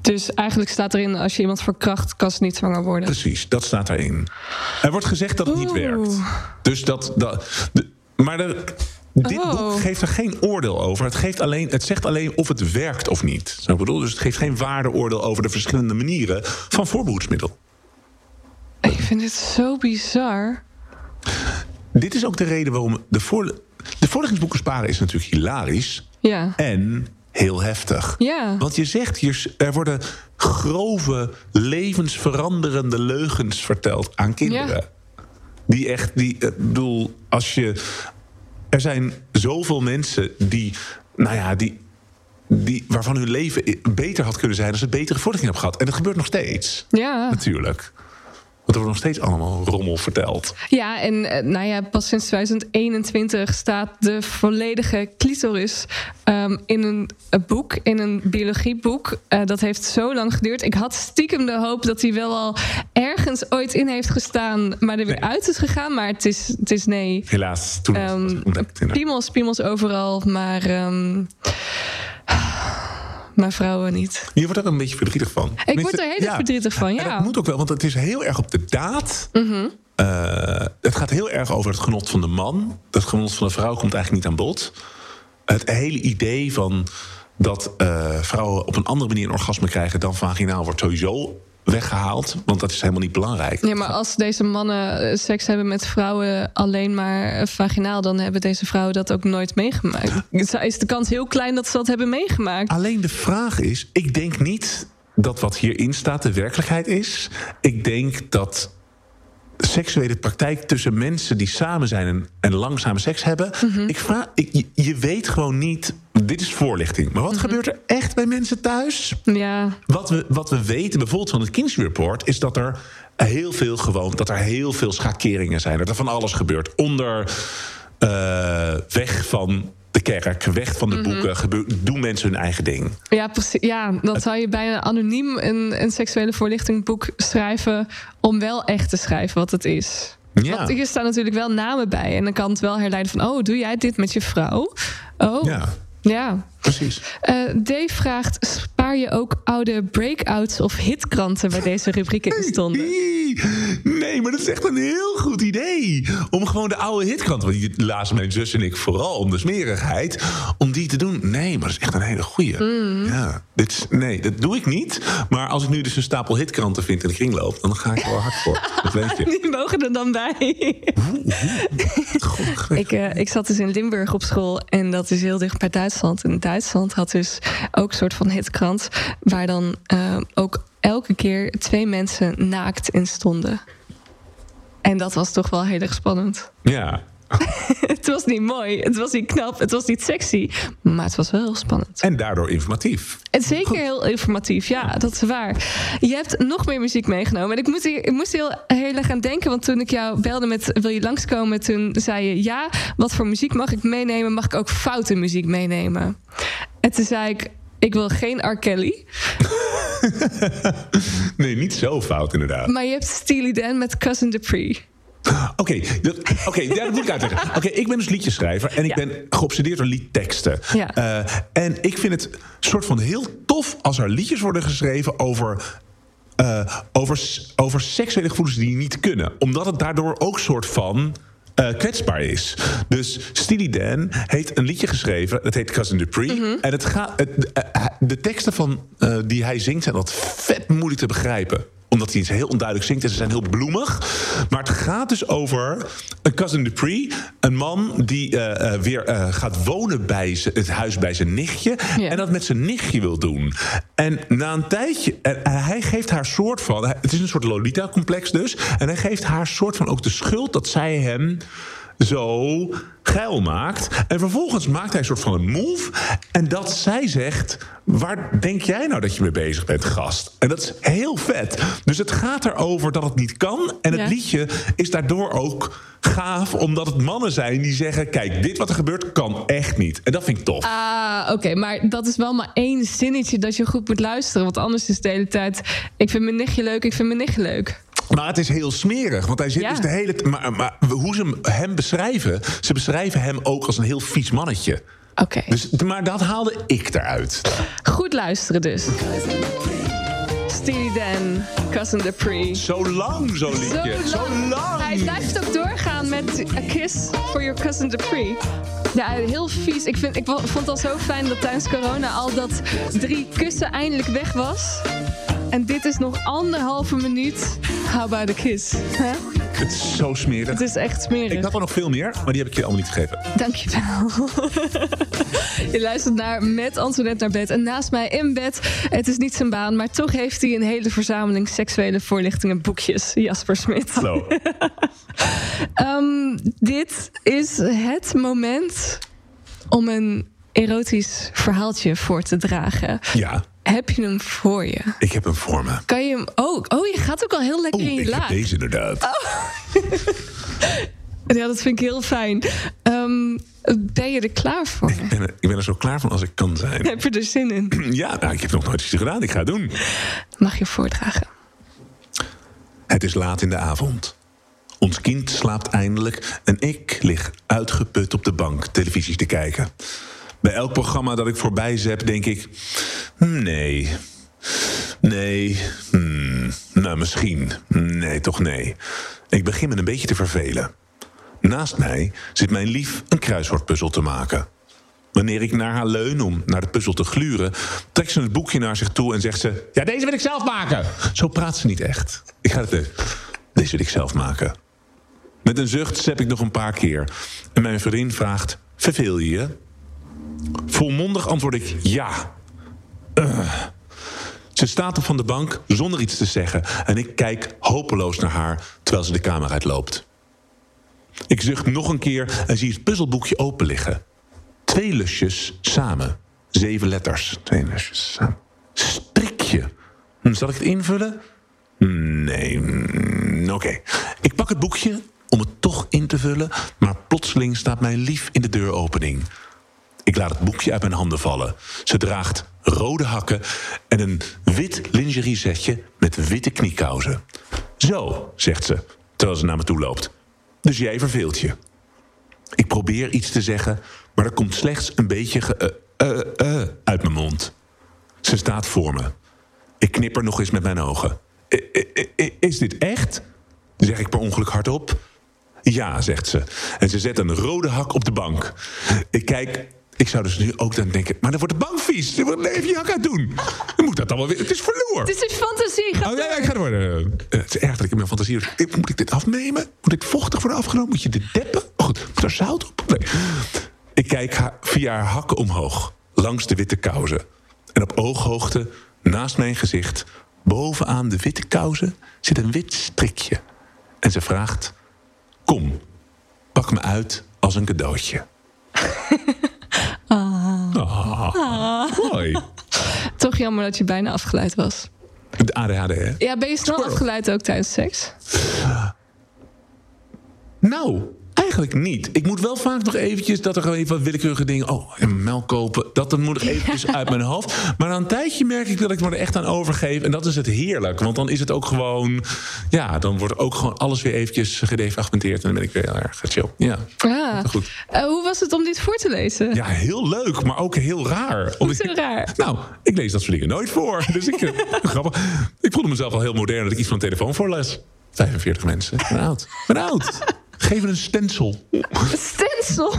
Dus eigenlijk staat erin, als je iemand verkracht, kan ze niet zwanger worden. Precies, dat staat daarin. Er wordt gezegd dat het niet werkt. Dus dat. dat de- maar de, dit Oh. boek geeft er geen oordeel over. Het, geeft alleen, het zegt alleen of het werkt of niet. Zo bedoel, dus het geeft geen waardeoordeel over de verschillende manieren van voorbehoedsmiddel. Ik vind dit zo bizar. Dit is ook de reden waarom de, voor, de voorlichtingsboeken sparen is natuurlijk hilarisch Ja. en heel heftig. Ja. Want je zegt hier, er worden grove, levensveranderende leugens verteld aan kinderen. Ja. Die echt, die, ik bedoel, als je. Er zijn zoveel mensen die, nou ja, die, die, waarvan hun leven beter had kunnen zijn als ze betere voorlichting hebben gehad. En dat gebeurt nog steeds. Ja. Natuurlijk. Er wordt nog steeds allemaal rommel verteld. Ja, en eh, nou ja, pas sinds 2021 staat de volledige clitoris um, in een, boek, in een biologieboek. Uh, dat heeft zo lang geduurd. Ik had stiekem de hoop dat hij wel al ergens ooit in heeft gestaan, maar er weer uit is gegaan. Maar het is, het is nee. Helaas, toen um, piemels, piemels overal, maar. Um, maar vrouwen niet. Je wordt er een beetje verdrietig van. Ik word er heel ja, verdrietig van, ja. dat moet ook wel, want het is heel erg op de daad. Mm het gaat heel erg over het genot van de man. Het genot van de vrouw komt eigenlijk niet aan bod. Het hele idee van dat uh, vrouwen op een andere manier een orgasme krijgen dan vaginaal wordt sowieso weggehaald. Want dat is helemaal niet belangrijk. Ja, maar als deze mannen eh, seks hebben met vrouwen alleen maar vaginaal, dan hebben deze vrouwen dat ook nooit meegemaakt. Is de kans heel klein dat ze dat hebben meegemaakt? Alleen de vraag is: ik denk niet dat wat hierin staat de werkelijkheid is. Ik denk dat seksuele praktijk tussen mensen die samen zijn en, en langzame seks hebben. Mhm. Ik vraag, ik, je weet gewoon niet. Dit is voorlichting. Maar wat mhm. gebeurt er echt bij mensen thuis? Ja. Wat we, wat we weten, bijvoorbeeld van het Kinsey Report, is dat er heel veel gewoon, dat er heel veel schakeringen zijn. Dat er van alles gebeurt. Onder uh, weg van de kerk, weg van de mhm. boeken. doen mensen hun eigen ding. Ja, precies. Ja, dan zou je bijna anoniem een, een seksuele voorlichtingboek schrijven... om wel echt te schrijven wat het is. Ja. Want hier staan natuurlijk wel namen bij. En dan kan het wel herleiden van... oh, doe jij dit met je vrouw? Oh, ja. Ja. Precies. Uh, Dave vraagt: spaar je ook oude breakouts of hitkranten waar deze rubrieken in stonden? Nee, maar dat is echt een heel goed idee. Om gewoon de oude hitkranten, want die lazen mijn zus en ik vooral om de smerigheid, om die te doen. Nee, maar dat is echt een hele goeie. Mm. Ja, dit is, nee, dat doe ik niet. Maar als ik nu dus een stapel hitkranten vind in de kringloop, dan ga ik er wel hard voor. Dat weet je. Die mogen er dan bij. ik, uh, ik zat dus in Limburg op school en dat is heel dicht bij Duitsland. En Duitsland had dus ook een soort van hitkrant... waar dan uh, ook elke keer twee mensen naakt in stonden. En dat was toch wel heel erg spannend. Ja. het was niet mooi, het was niet knap, het was niet sexy, maar het was wel heel spannend. En daardoor informatief. En zeker heel informatief, ja, dat is waar. Je hebt nog meer muziek meegenomen. En ik moest, ik moest heel, heel erg aan denken, want toen ik jou belde met wil je langskomen, toen zei je ja, wat voor muziek mag ik meenemen? Mag ik ook foute muziek meenemen? En toen zei ik, ik wil geen R. Kelly. nee, niet zo fout inderdaad. Maar je hebt Steely Dan met Cousin Dupree. Oké, okay, dat moet ik uitleggen. Oké, ik ben dus liedjeschrijver en ik ben geobsedeerd door liedteksten. Ja. Uh, en ik vind het soort van heel tof als er liedjes worden geschreven over uh, over, over seksuele gevoelens die niet kunnen. Omdat het daardoor ook soort van uh, kwetsbaar is. Dus Steely Dan heeft een liedje geschreven, dat heet Cousin Dupree. Mm En het gaat, het, de teksten van, uh, die hij zingt zijn wat vet moeilijk te begrijpen omdat hij iets heel onduidelijk zingt en ze zijn heel bloemig. Maar het gaat dus over een cousin Dupree. Een man die uh, uh, weer uh, gaat wonen bij het huis bij zijn nichtje. Ja. En dat met zijn nichtje wil doen. En na een tijdje... hij geeft haar soort van... Het is een soort Lolita-complex dus. En hij geeft haar soort van ook de schuld dat zij hem zo geil maakt. En vervolgens maakt hij een soort van een move. En dat zij zegt: Waar denk jij nou dat je mee bezig bent, gast? En dat is heel vet. Dus het gaat erover dat het niet kan. En het liedje is daardoor ook gaaf, omdat het mannen zijn die zeggen: Kijk, dit wat er gebeurt kan echt niet. En dat vind ik tof. Ah, oké. maar dat is wel maar één zinnetje dat je goed moet luisteren. Want anders is de hele tijd: Ik vind mijn nichtje leuk, ik vind mijn nichtje leuk. Maar het is heel smerig, want hij zit dus de hele maar, maar hoe ze hem beschrijven, ze beschrijven hem ook als een heel vies mannetje. Oké. Dus, maar dat haalde ik eruit. Goed luisteren dus. Steely Dan, Cousin Dupree. Zo lang, zo liedje. Zo lang. Hij blijft ook doorgaan met A Kiss for Your Cousin Dupree. Ja, heel vies. Ik, vind, ik vond het al zo fijn dat tijdens corona al dat drie kussen eindelijk weg was. En dit is nog anderhalve minuut. How about a kiss? Het is zo smerig. Het is echt smerig. Ik had er nog veel meer, maar die heb ik je allemaal niet gegeven. Dankjewel. je luistert naar Met Antoinette naar bed. En naast mij in bed, het is niet zijn baan... maar toch heeft hij een hele verzameling seksuele voorlichtingen boekjes. Jasper Smit. Hallo. um, dit is het moment om een erotisch verhaaltje voor te dragen. Ja. Heb je hem voor je? Ik heb hem voor me. Kan je hem ook? Oh, je gaat ook al heel lekker oh, in je ik laag. Heb deze inderdaad. Oh. ja, dat vind ik heel fijn. Um, ben je er klaar voor? Ik ben er, ik ben er zo klaar van als ik kan zijn. Heb je er zin in? Ja, nou, ik heb nog nooit iets gedaan. Ik ga het doen. Mag je voordragen? Het is laat in de avond. Ons kind slaapt eindelijk en ik lig uitgeput op de bank televisies te kijken. Bij elk programma dat ik voorbij zep, denk ik: nee. Nee. Hmm, nou, misschien. Nee, toch nee. Ik begin me een beetje te vervelen. Naast mij zit mijn lief een kruiswoordpuzzel te maken. Wanneer ik naar haar leun om naar de puzzel te gluren, trekt ze het boekje naar zich toe en zegt ze: Ja, deze wil ik zelf maken. Zo praat ze niet echt. Ik ga het. Deze wil ik zelf maken. Met een zucht zep ik nog een paar keer. En mijn vriendin vraagt: Verveel je je? Volmondig antwoord ik ja. Uh. Ze staat op van de bank zonder iets te zeggen en ik kijk hopeloos naar haar terwijl ze de kamer uitloopt. Ik zucht nog een keer en zie het puzzelboekje open liggen. Twee lusjes samen. Zeven letters. Twee lusjes samen. Strikje. Zal ik het invullen? Nee. Oké. Okay. Ik pak het boekje om het toch in te vullen, maar plotseling staat mijn lief in de deuropening. Ik laat het boekje uit mijn handen vallen. Ze draagt rode hakken en een wit lingeriesetje met witte kniekousen. Zo, zegt ze, terwijl ze naar me toe loopt. Dus jij verveelt je. Ik probeer iets te zeggen, maar er komt slechts een beetje ge uh, uh, uit mijn mond. Ze staat voor me. Ik knipper nog eens met mijn ogen. Is dit echt? Zeg ik per ongeluk hardop. Ja, zegt ze. En ze zet een rode hak op de bank. Ik kijk ik zou dus nu ook dan denken, maar dan wordt de bank vies. Dan wordt even je hak uit doen. Dan moet dat allemaal weer. Het is verloren. Het is een fantasie. Ga oh, ja, ja, ik ga er worden. het is erg dat ik in mijn fantasie. Moet ik dit afnemen? Moet dit vochtig worden afgenomen? Moet je dit deppen? Oh, goed, moet er zout op? Nee. Ik kijk haar, via haar hakken omhoog, langs de witte kousen. En op ooghoogte, naast mijn gezicht, bovenaan de witte kousen, zit een wit strikje. En ze vraagt: Kom, pak me uit als een cadeautje. Ah. ah. Mooi. Toch jammer dat je bijna afgeleid was. De ADHD, hè? Ja, ben je snel afgeleid ook tijdens seks? Nou, eigenlijk niet. Ik moet wel vaak nog eventjes dat er gewoon even wat willekeurige dingen... oh, en melk kopen, dat dan moet ik eventjes uit mijn hoofd. Maar na een tijdje merk ik dat ik me er echt aan overgeef. En dat is het heerlijk. Want dan is het ook gewoon... ja, dan wordt ook gewoon alles weer eventjes gedefragmenteerd. En dan ben ik weer heel erg chill. Ja, ah, goed. Uh, hoe was het om dit voor te lezen? Ja, heel leuk, maar ook heel raar. Hoezo ik, raar? Nou, ik lees dat soort dingen nooit voor. Dus ik, grappig. Ik voelde mezelf al heel modern dat ik iets van een telefoon voorles. 45 mensen. Ik ben oud. Ik ben oud. Geef een stencil. Stencil?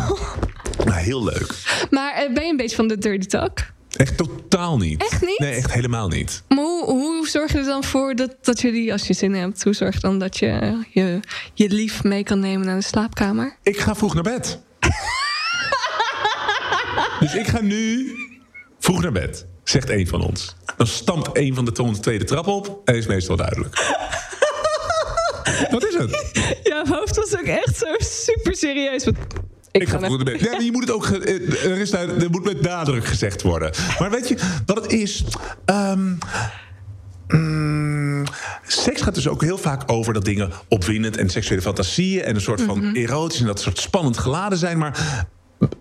Nou, heel leuk. Maar uh, ben je een beetje van de dirty talk? Echt totaal niet. Echt niet? Nee, echt helemaal niet. Maar hoe, hoe zorg je er dan voor dat, dat jullie, als je zin hebt... hoe zorg je dan dat je je, je lief mee kan nemen naar de slaapkamer? Ik ga vroeg naar bed. dus ik ga nu vroeg naar bed, zegt een van ons. Dan stampt een van de tweede trap op en is meestal duidelijk. Wat is het? Ja, mijn hoofd was ook echt zo super serieus. Ik, ik ga naar bed. Ja, je moet het ook. Er, is, er moet met nadruk gezegd worden. Maar weet je wat het is? Um, Mm, seks gaat dus ook heel vaak over dat dingen opwindend en seksuele fantasieën en een soort van mm -hmm. erotisch en dat soort spannend geladen zijn. Maar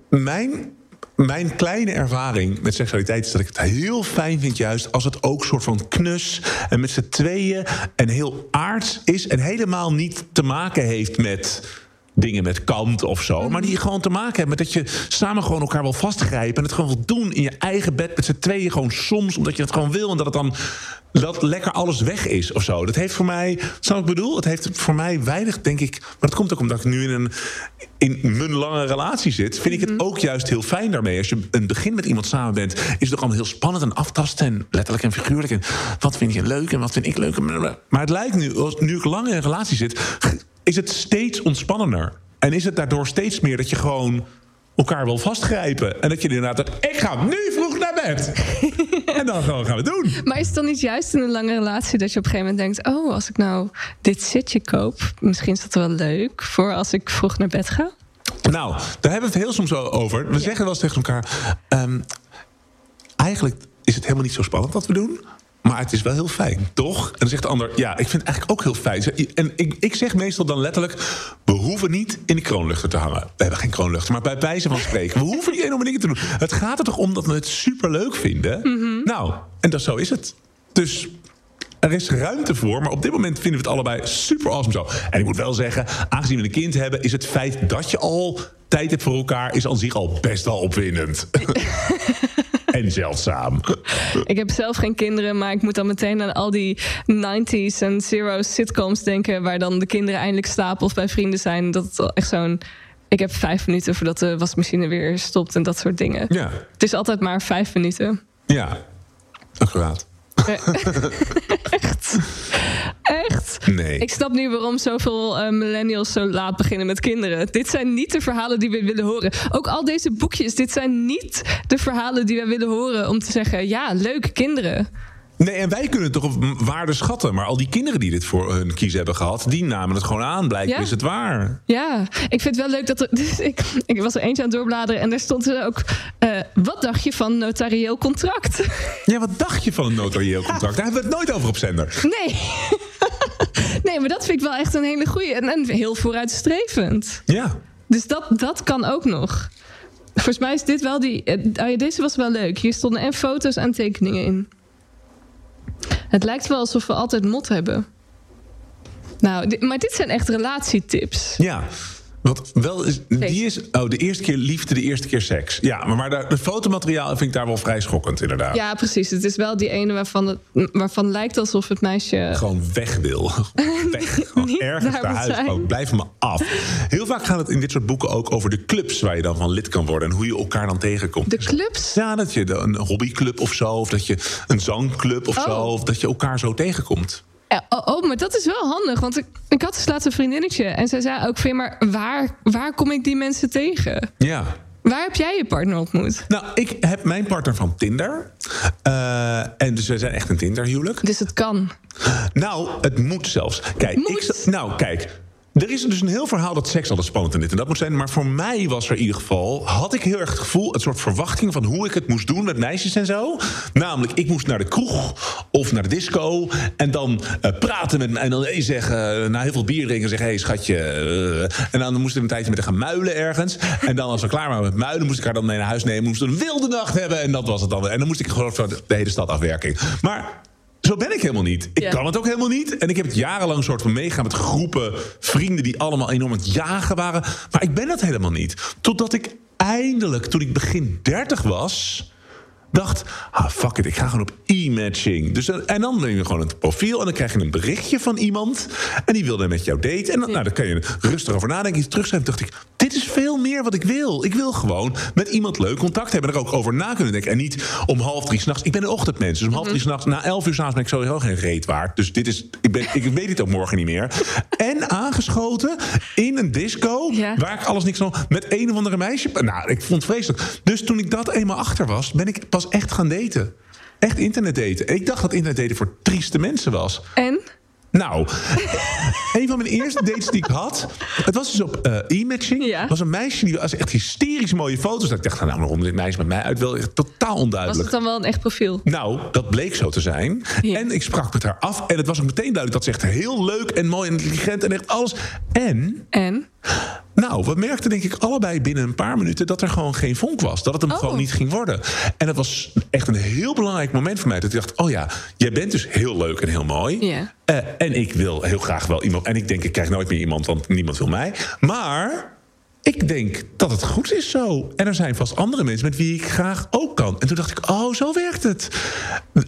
mijn, mijn kleine ervaring met seksualiteit is dat ik het heel fijn vind, juist als het ook soort van knus en met z'n tweeën en heel aards is en helemaal niet te maken heeft met dingen met kant of zo. Maar die gewoon te maken hebben met dat je samen gewoon elkaar wil vastgrijpen. En het gewoon wil doen in je eigen bed met z'n tweeën. Gewoon soms omdat je het gewoon wil. En dat het dan dat lekker alles weg is of zo. Dat heeft voor mij, zou ik bedoel, het heeft voor mij weinig, denk ik. Maar dat komt ook omdat ik nu in een in mijn lange relatie zit, vind ik het ook juist heel fijn daarmee. Als je een begin met iemand samen bent, is het ook allemaal heel spannend en aftasten. En letterlijk en figuurlijk. En wat vind je leuk en wat vind ik leuk. Maar het lijkt nu, nu ik lang in een relatie zit, is het steeds ontspannender. En is het daardoor steeds meer dat je gewoon elkaar wil vastgrijpen. En dat je inderdaad ik ga nu vroeg naar bed. en dan gewoon gaan we doen. Maar is het dan niet juist in een lange relatie dat je op een gegeven moment denkt... oh, als ik nou dit sitje koop, misschien is dat wel leuk... voor als ik vroeg naar bed ga? Nou, daar hebben we het heel soms over. We zeggen wel eens tegen elkaar... Um, eigenlijk is het helemaal niet zo spannend wat we doen... Maar het is wel heel fijn, toch? En dan zegt de ander, ja, ik vind het eigenlijk ook heel fijn. En ik, ik zeg meestal dan letterlijk... we hoeven niet in de kroonluchter te hangen. We hebben geen kroonluchter, maar bij wijze van spreken... we hoeven niet enorme dingen te doen. Het gaat er toch om dat we het superleuk vinden? Mhm. Nou, en dat, zo is het. Dus er is ruimte voor, maar op dit moment vinden we het allebei super awesome zo. En ik moet wel zeggen, aangezien we een kind hebben... is het feit dat je al tijd hebt voor elkaar... is aan zich al best wel opwindend. en zeldzaam. Ik heb zelf geen kinderen, maar ik moet dan meteen aan al die 90s en zero's sitcoms denken... waar dan de kinderen eindelijk slapen of bij vrienden zijn. Dat is echt zo'n... Ik heb vijf minuten voordat de wasmachine weer stopt en dat soort dingen. Ja. Het is altijd maar vijf minuten. Ja, accuraat. Echt? Echt? Nee. Ik snap nu waarom zoveel uh, millennials zo laat beginnen met kinderen. Dit zijn niet de verhalen die we willen horen. Ook al deze boekjes, dit zijn niet de verhalen die we willen horen om te zeggen: ja, leuke kinderen. Nee, en wij kunnen het toch op waarde schatten. Maar al die kinderen die dit voor hun kies hebben gehad... die namen het gewoon aan. Blijkbaar is het waar. Ja, ik vind het wel leuk dat er... Dus ik, ik was er eentje aan het doorbladeren... en daar stond er ook... Uh, wat dacht je van notarieel contract? Ja, wat dacht je van een notarieel contract? Daar hebben we het nooit over op zender. Nee. nee, maar dat vind ik wel echt een hele goeie. En, en heel vooruitstrevend. Ja. Dus dat, dat kan ook nog. Volgens mij is dit wel die... Uh, deze was wel leuk. Hier stonden en foto's en tekeningen in. Het lijkt wel alsof we altijd mot hebben. Nou, maar dit zijn echt relatietips. Ja. Wat wel is, die is, oh, de eerste keer liefde, de eerste keer seks. Ja, maar, maar de, de fotomateriaal vind ik daar wel vrij schokkend, inderdaad. Ja, precies. Het is wel die ene waarvan het waarvan lijkt alsof het meisje. Gewoon weg wil. weg. Gewoon ergens naar huis. Blijf me af. Heel vaak gaat het in dit soort boeken ook over de clubs waar je dan van lid kan worden en hoe je elkaar dan tegenkomt. De clubs? Ja, dat je een hobbyclub of zo, of dat je een zangclub of oh. zo, of dat je elkaar zo tegenkomt. Ja, oh, oh, maar dat is wel handig. Want ik, ik had dus laatst een vriendinnetje. En zij zei ook: maar waar, waar kom ik die mensen tegen? Ja. Waar heb jij je partner ontmoet? Nou, ik heb mijn partner van Tinder. Uh, en dus we zijn echt een Tinder-huwelijk. Dus het kan. Nou, het moet zelfs. Kijk, moet. Ik, nou, kijk. Er is dus een heel verhaal dat seks altijd spannend en dit en dat moet zijn. Maar voor mij was er in ieder geval... had ik heel erg het gevoel, een soort verwachting... van hoe ik het moest doen met meisjes en zo. Namelijk, ik moest naar de kroeg of naar de disco... en dan uh, praten met en dan hey, zeggen... na heel veel bier drinken zeggen... hé hey, schatje... En dan moest ik een tijdje met haar gaan muilen ergens. En dan als we klaar waren met muilen... moest ik haar dan mee naar huis nemen. Moest een wilde nacht hebben en dat was het dan. En dan moest ik gewoon de hele stad afwerking. Maar zo ben ik helemaal niet. Ik Ja. kan het ook helemaal niet. En ik heb het jarenlang soort van meegaan met groepen vrienden die allemaal enorm aan het jagen waren. Maar ik ben dat helemaal niet. Totdat ik eindelijk, toen ik begin 30 was, dacht: ah, fuck it, ik ga gewoon op e-matching. Dus, en dan neem je gewoon een profiel en dan krijg je een berichtje van iemand. En die wilde met jou daten. En dan, nou, dan kan je rustig over nadenken, iets terugschrijven. dacht ik: dit is veel meer wat ik wil. Ik wil gewoon met iemand leuk contact hebben. En er ook over na kunnen denken. En niet om half drie s'nachts. Ik ben een ochtendmens. Dus om half drie s'nachts, na elf uur s'avonds ben ik sowieso geen reet waard. Dus dit is, ik, ben, ik weet het ook morgen niet meer. En aangeschoten in een disco. Ja. Waar ik alles niks van. Met een of andere meisje. Nou, ik vond het vreselijk. Dus toen ik dat eenmaal achter was, ben ik pas echt gaan daten. Echt internet daten. En ik dacht dat internet daten voor trieste mensen was. En? Nou, een van mijn eerste dates die ik had... het was dus op eh, e-matching. Ja. was een meisje die was echt hysterisch mooie foto's. Dat ik dacht, nou, waarom dit meisje met mij uit wil... echt totaal Was onduidelijk. het dan wel een echt profiel? Nou, dat bleek zo te zijn. Ja. En ik sprak met haar af. En het was ook meteen duidelijk dat ze echt heel leuk en mooi en intelligent en echt alles. En, En? Nou, we merkten denk ik allebei binnen een paar minuten dat er gewoon geen vonk was. Dat het hem Oh. gewoon niet ging worden. En dat was echt een heel belangrijk moment voor mij. Dat ik dacht, oh ja, jij bent dus heel leuk en heel mooi. Eh, en ik wil heel graag wel iemand. En ik denk, ik krijg nooit meer iemand, want niemand wil mij. Maar ik denk dat het goed is zo. En er zijn vast andere mensen met wie ik graag ook kan. En toen dacht ik, oh, zo werkt het.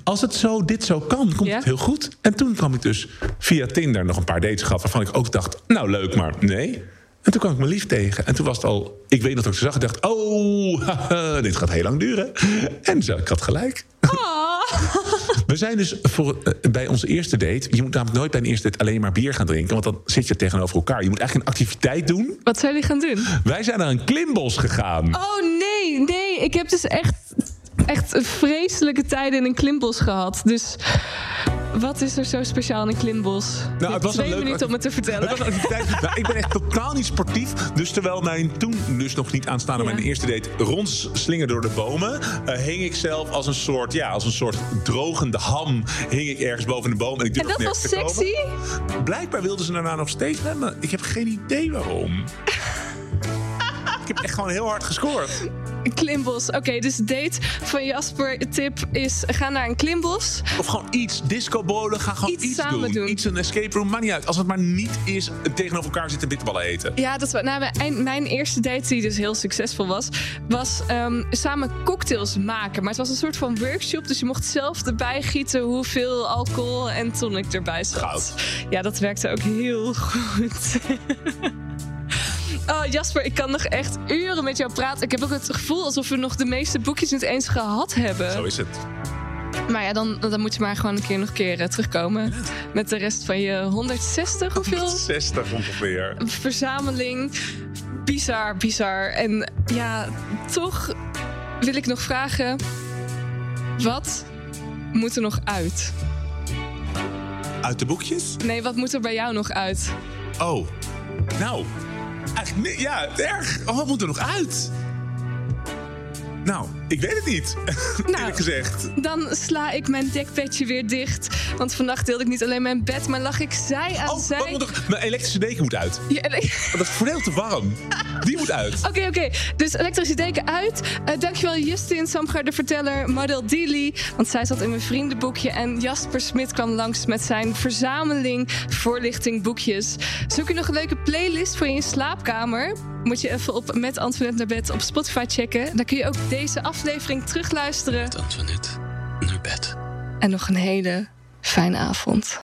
Als het zo, dit zo kan, komt Ja. het heel goed. En toen kwam ik dus via Tinder nog een paar dates gehad... waarvan ik ook dacht, nou leuk, maar nee. En toen kwam ik mijn lief tegen. En toen was het al, ik weet nog dat ik ze zag. Ik dacht, oh, haha, dit gaat heel lang duren. En zo, ik had gelijk. Oh. We zijn dus voor, uh, bij onze eerste date. Je moet namelijk nooit bij een eerste date alleen maar bier gaan drinken. Want dan zit je tegenover elkaar. Je moet eigenlijk een activiteit doen. Wat zijn jullie gaan doen? Wij zijn naar een klimbos gegaan. Oh nee, nee. Ik heb dus echt, echt vreselijke tijden in een klimbos gehad. Dus wat is er zo speciaal in een klimbos? Nou, het was twee minuten om het te vertellen. Het was een nou, ik ben echt totaal niet sportief. Dus terwijl mijn toen dus nog niet aanstaande ja. mijn eerste date rondslingerde door de bomen, uh, hing ik zelf als een soort, ja, als een soort drogende ham hing ik ergens boven de boom. En, ik en dat was sexy? Blijkbaar wilden ze daarna nog steeds maar Ik heb geen idee waarom. ik heb echt gewoon heel hard gescoord. Klimbos. Oké, dus date van Jasper. Tip is: ga naar een klimbos. Of gewoon iets. Discobolen. Ga gewoon iets, iets samen doen. Iets een escape room. Maar niet uit. Als het maar niet is tegenover elkaar zitten bitterballen eten. Ja, dat was. Nou, mijn, mijn eerste date, die dus heel succesvol was, was um, samen cocktails maken. Maar het was een soort van workshop. Dus je mocht zelf erbij gieten hoeveel alcohol en tonic erbij zat. Goud. Ja, dat werkte ook heel goed. Oh, Jasper, ik kan nog echt uren met jou praten. Ik heb ook het gevoel alsof we nog de meeste boekjes niet eens gehad hebben. Zo is het. Maar ja, dan, dan moet je maar gewoon een keer nog keer eh, terugkomen. Met de rest van je 160 hoeveel? 160 ongeveer. Verzameling. Bizar, bizar. En ja, toch wil ik nog vragen... Wat moet er nog uit? Uit de boekjes? Nee, wat moet er bij jou nog uit? Oh, nou, Eigenlijk, ja, erg. Oh, wat moet er nog uit? Nou, ik weet het niet, nou, eerlijk gezegd. Dan sla ik mijn dekbedje weer dicht. Want vannacht deelde ik niet alleen mijn bed, maar lag ik zij aan oh, zij. Moet mijn elektrische deken moet uit. Ele Want dat is veel te warm. Die moet uit. Oké, oké. Dus elektrische deken uit. Uh, dankjewel Justin Samgar, de verteller. Model Deely, want zij zat in mijn vriendenboekje. En Jasper Smit kwam langs met zijn verzameling voorlichting boekjes. Zoek je nog een leuke playlist voor je in slaapkamer? Moet je even op Met Antoinette naar bed op Spotify checken. Dan kun je ook deze aflevering terugluisteren. Met Antoinette naar bed. En nog een hele fijne avond.